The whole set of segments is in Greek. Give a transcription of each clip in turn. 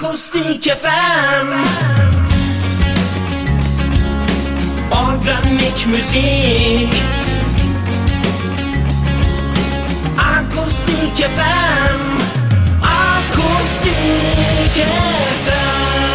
Akustik FM Organik müzik. Akustik FM Akustik FM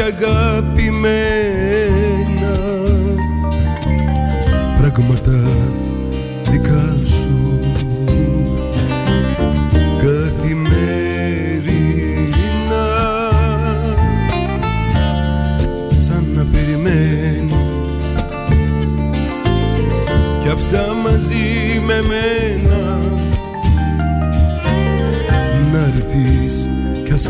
και αγαπημένα. Πράγματα δικά σου. Καθημερινά. Σαν να περιμένω. Και αυτά μαζί με μένα. Να ρυθείς κι ας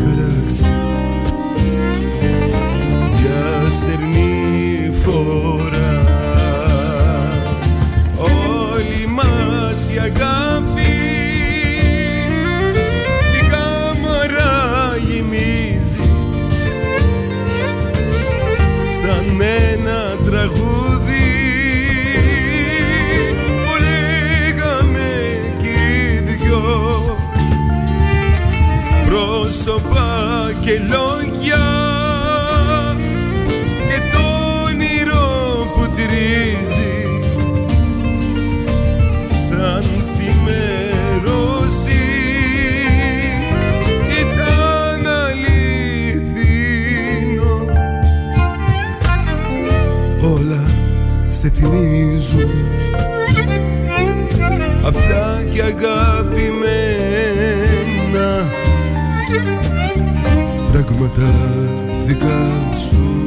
θυμίζουν απλά και αγαπημένα. Πράγματα δικά σου.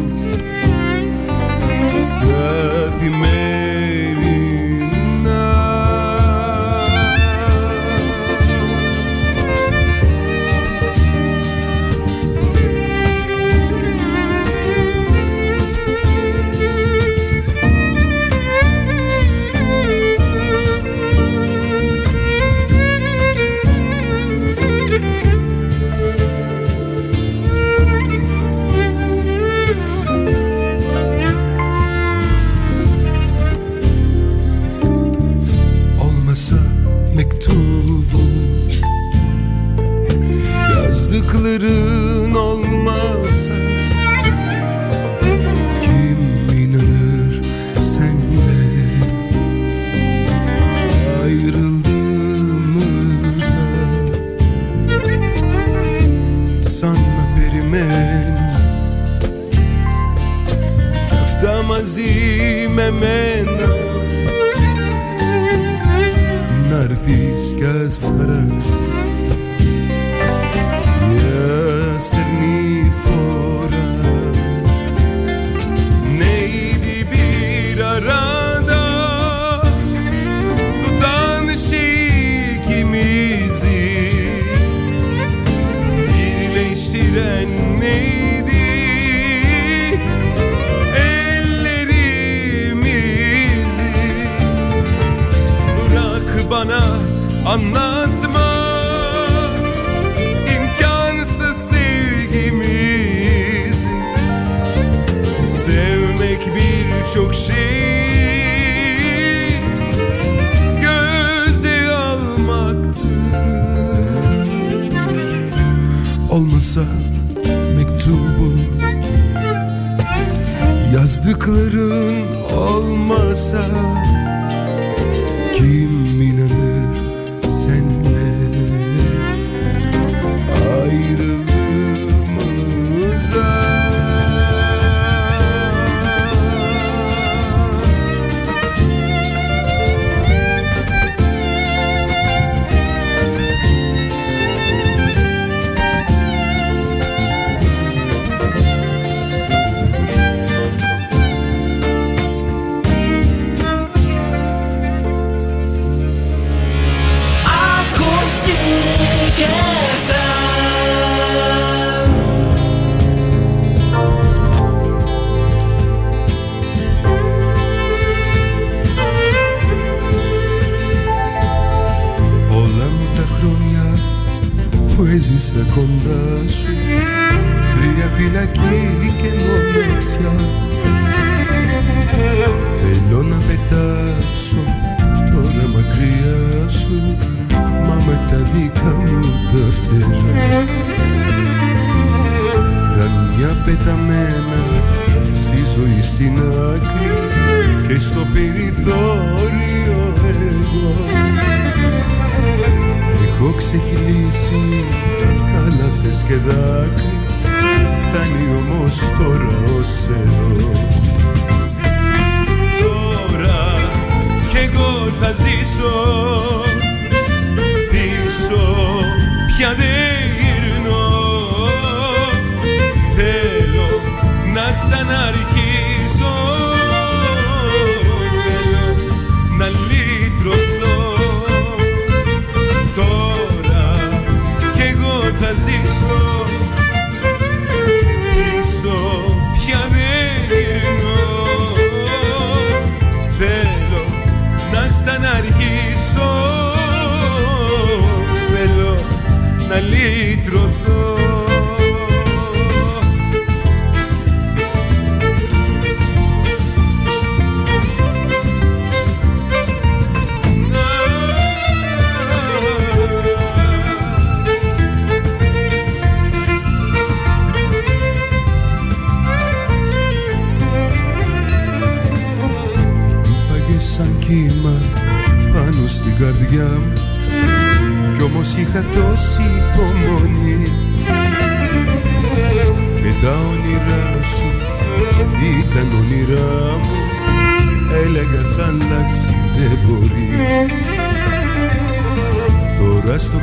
kırık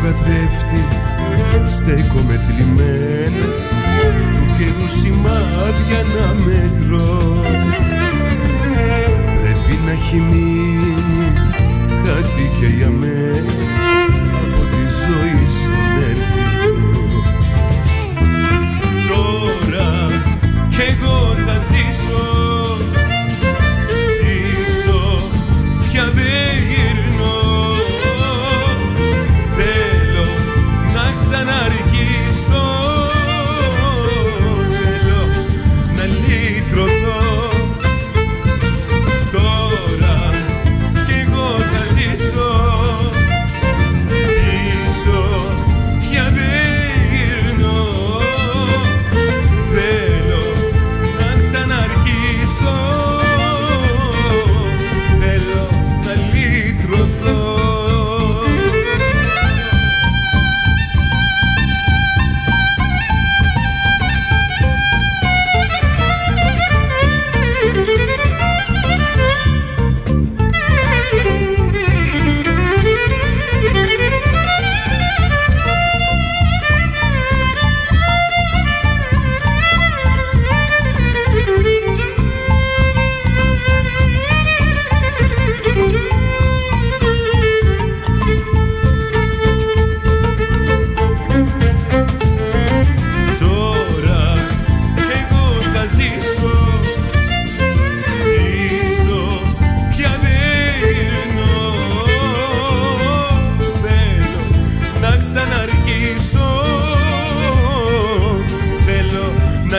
καθρέφτη στέκομαι θλιμμένα του καιρού σημάδια να μετρώ πρέπει να έχει μείνει κάτι και για μένα.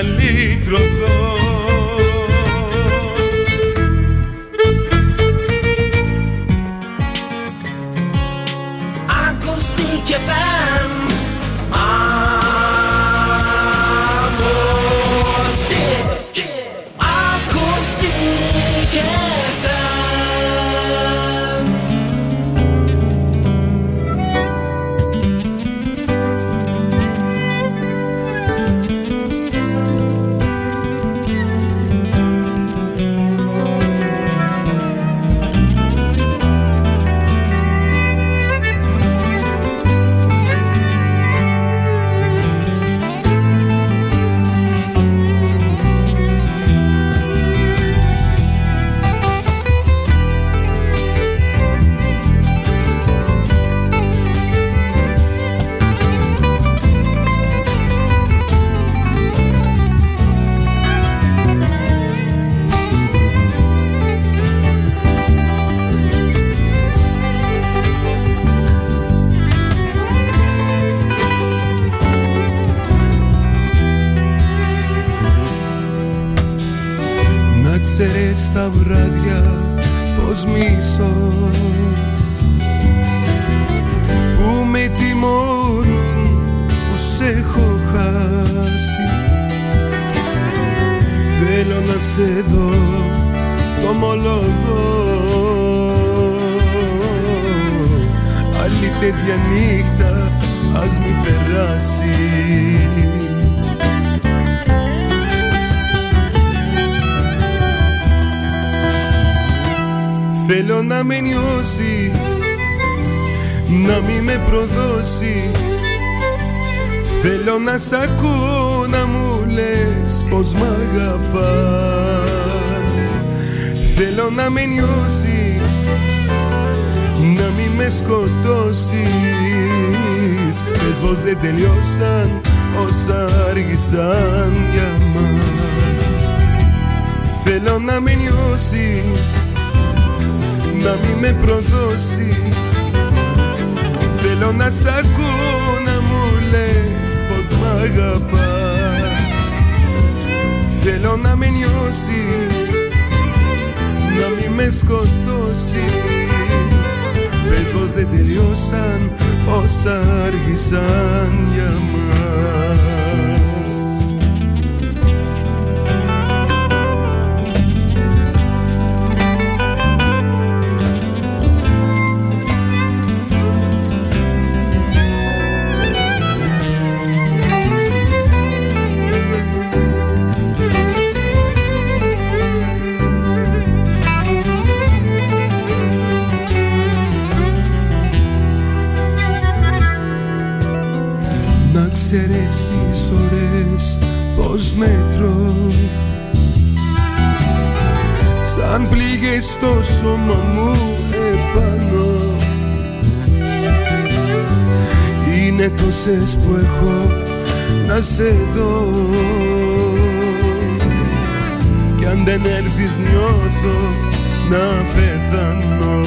litro dos. Προδώσεις Θέλω να σ' ακούω να μου λες πως μ' αγαπάς. Θέλω να με νιώσεις Να μη με σκοτώσεις. Πες πως δεν τελειώσαν όσα άργησαν για μας. Θέλω να με νιώσεις να μην με προδώσεις Θέλω να σ' ακούω να μου λες πως μ' αγαπάς. Θέλω να με νιώσεις να μην με σκοτώσεις. Πες πως δεν τελειώσαν όσα άργησαν για μας στο σώμα μου επάνω. Είναι τόσες που έχω να σε δω. Κι αν δεν έρθεις νιώθω να πεθάνω.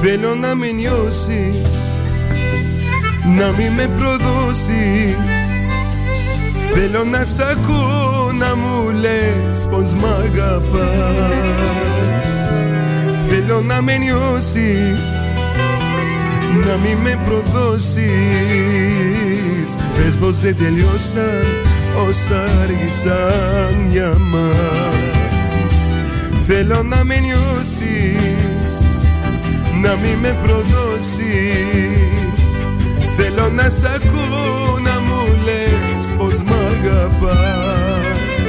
Θέλω να με νιώσεις Να μη με προδώσεις Θέλω να σ' ακούω να μου λες πως μ' αγαπάς. Θέλω να με νιώσεις Να μη με προδώσεις. Πες πως δεν τελειώσαν όσα άργησαν για μας. Θέλω να με νιώσεις να μη με προδώσεις. Θέλω να σ' ακούω να αγαπάς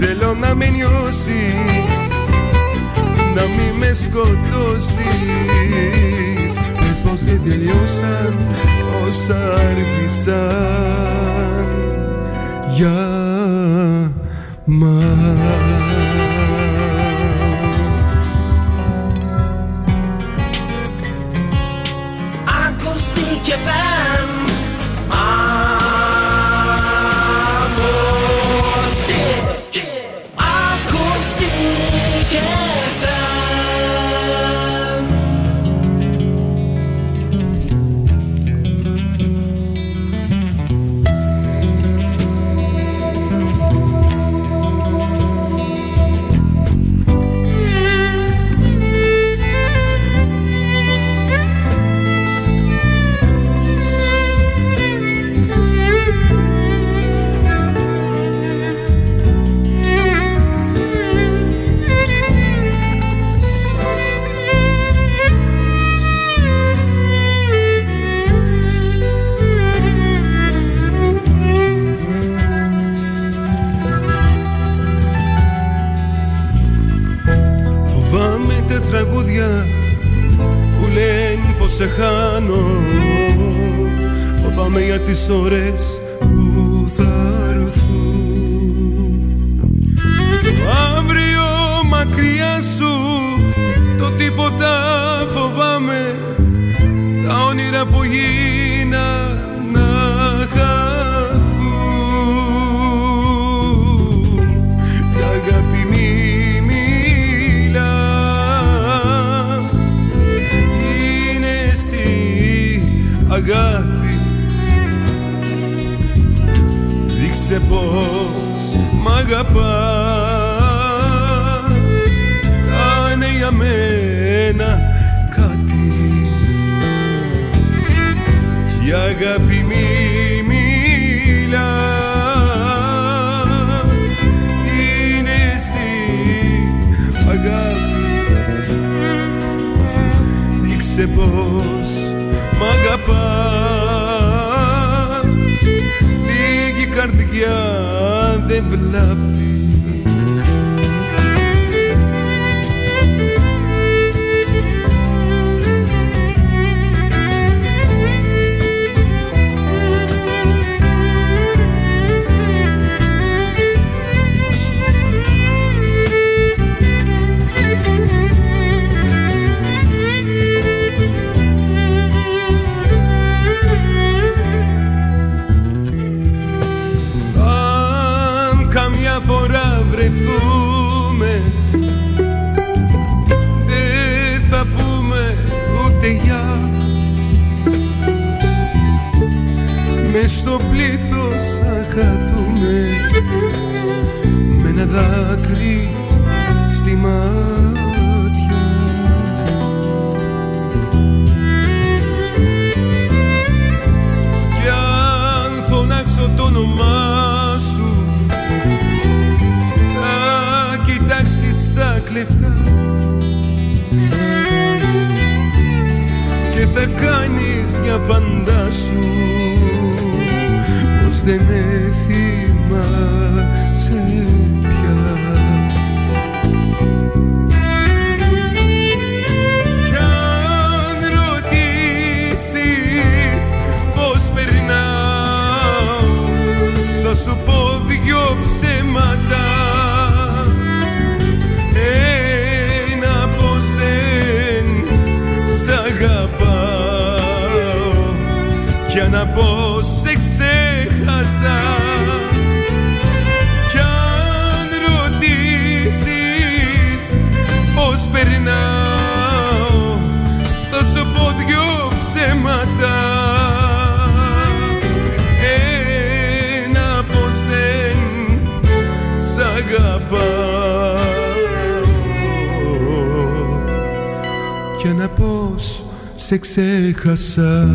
Θέλω να με νιώσεις να μη με σκοτώσεις. Πες πως δεν τελειώσαν όσα άρχισαν για μας Δείξε πως μ' αγαπάς. Κάνε για μένα κάτι. Η αγάπη δεν lifted σε ξέχασα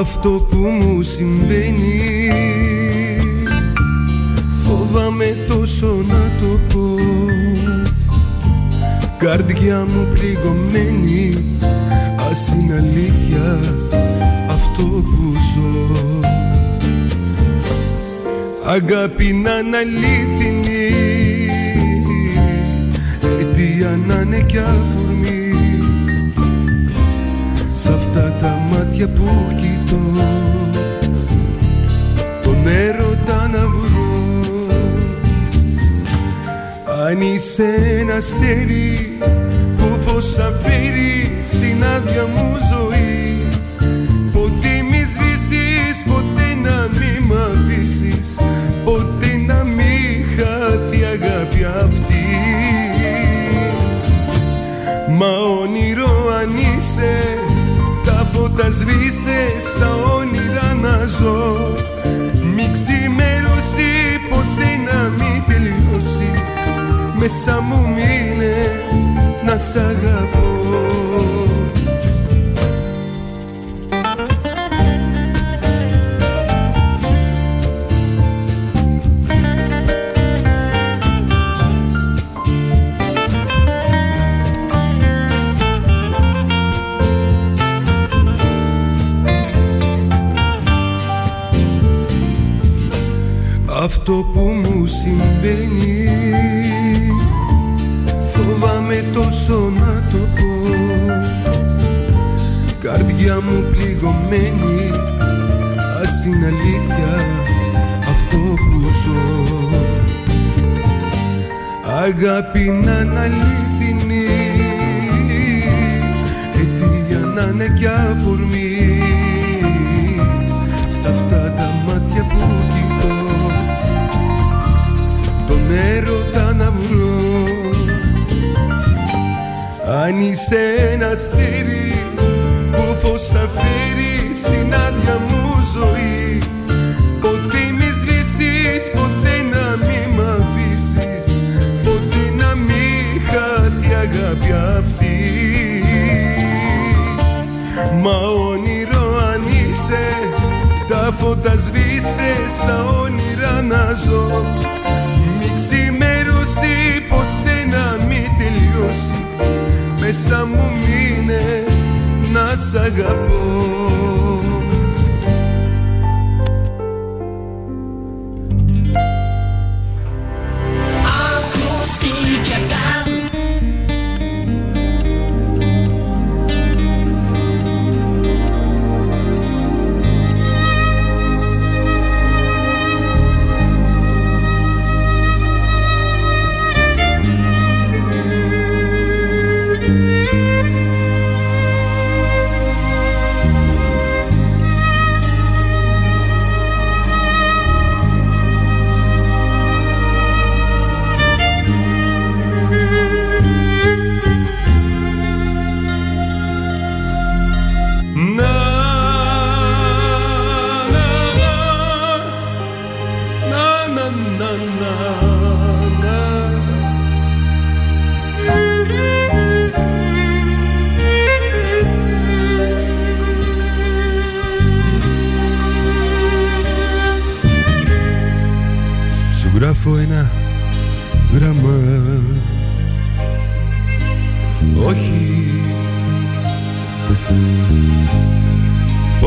αυτό που μου συμβαίνει. Φοβάμαι τόσο να το πω. Καρδιά μου πληγωμένη. Ας είναι αλήθεια αυτό που ζω. Αγάπη να είναι αλήθινη Αιτία να είναι κι αφορμή. Σ' αυτά τα μάτια που κοιτώ Τον έρωτα να βρω. Αν είσαι ένα αστέρι που φως θα φέρει στην άδεια μου ζωή σβήσε στα όνειρα να ζω. Μη ξημερώσει ποτέ να μην τελειώσει. Μέσα μου μείνε να σ' αγαπώ αυτό που μου συμβαίνει. Φοβάμαι τόσο να το πω. Καρδιά μου πληγωμένη. Ας είναι αλήθεια αυτό που ζω. Αγάπη να είναι αλήθινη Αιτία να είναι κι αφορμή Αν είσαι ένα αστέρι που φως θα φέρει στην άδεια μου ζωή. Ποτέ μη σβήσεις, ποτέ να μη μ' αφήσεις. Ποτέ να μη χάθει αγάπη αυτή. Μα όνειρο αν είσαι τα φώτα σβήσες στα όνειρα να ζω me samo mine na sagapon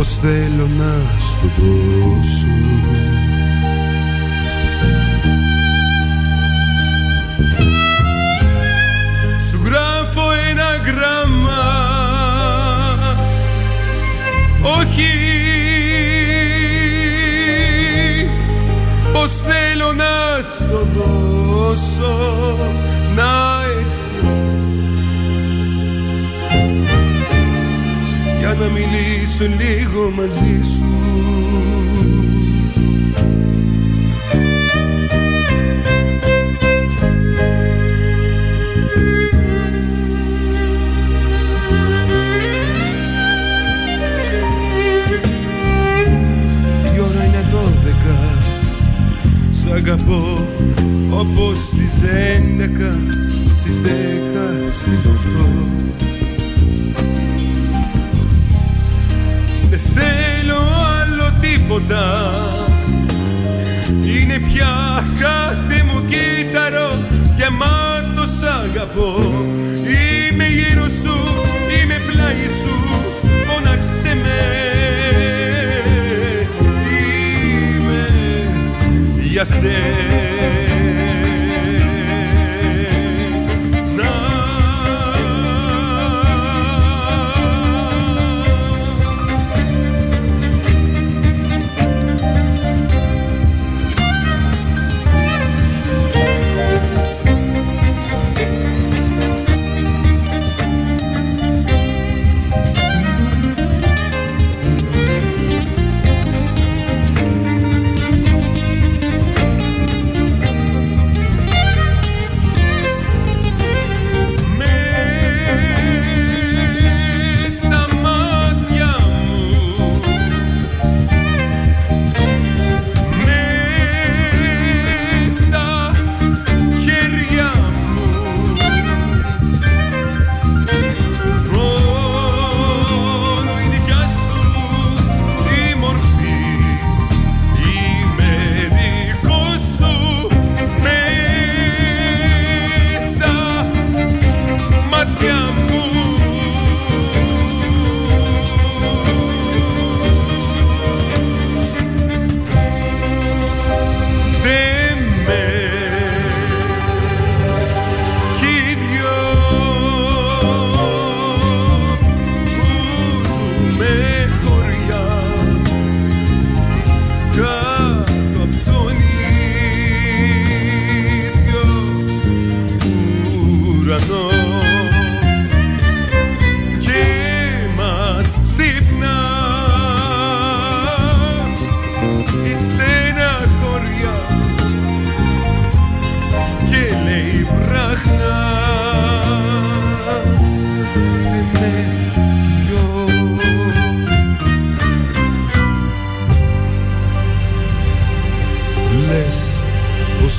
Πως θέλω να στο δώσω. Σου γράφω ένα γράμμα. Όχι. Πως θέλω να στο δώσω. Να να μιλήσω λίγο μαζί σου. Η ώρα είναι δώδεκα Σ' αγαπώ όπως στις έντεκα Στις δέκα, στις οκτώ άλλο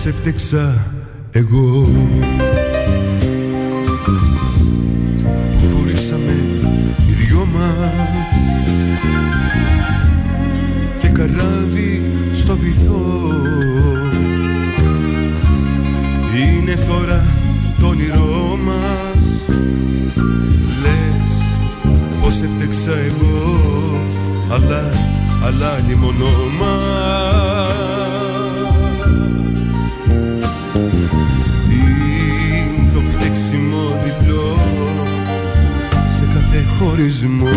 πως έφτεξα εγώ. Χωρίσαμε οι δυο μας. Και καράβι στο βυθό. Είναι τώρα το όνειρό μας. Λες πως έφτεξα εγώ. Αλλά, αλλά μόνο μας χωρισμό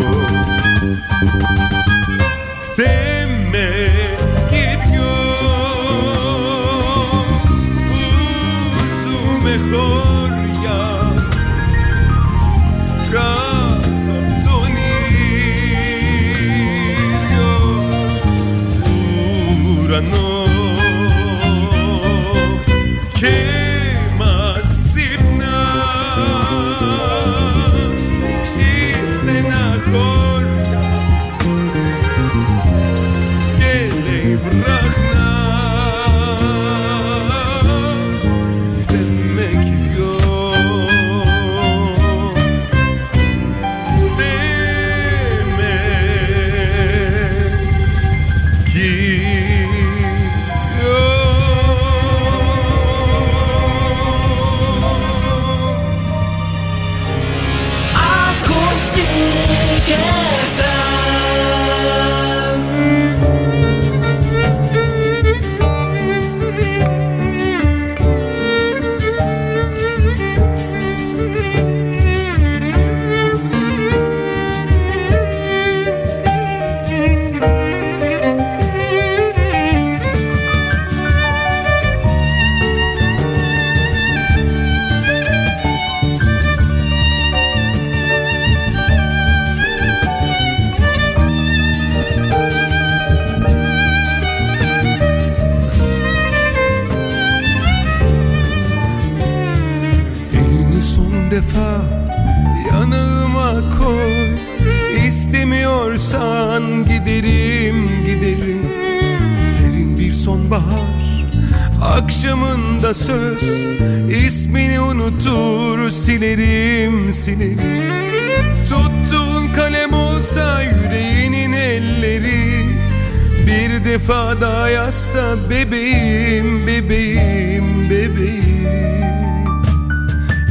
Daha yazsa bebeğim bebeğim bebeğim.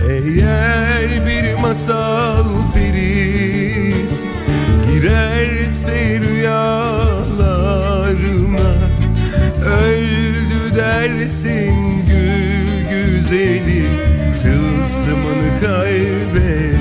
Eğer bir masal perisi girerse rüyalarıma. Öldü dersin gül güzeli tılsımını kaybetti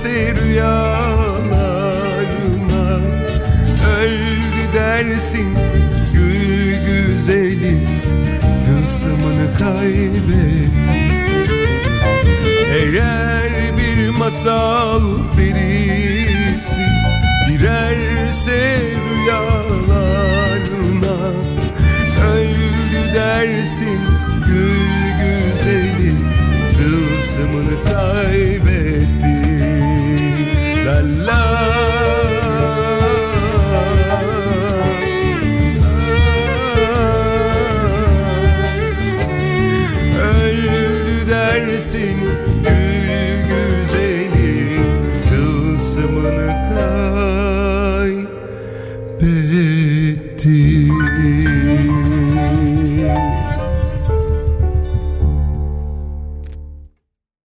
giderse rüyalarına Öldü dersin gül güzeli Tılsımını kaybetti Eğer bir masal perisi Girerse rüyalarına Öldü dersin gül güzeli Tılsımını kaybetti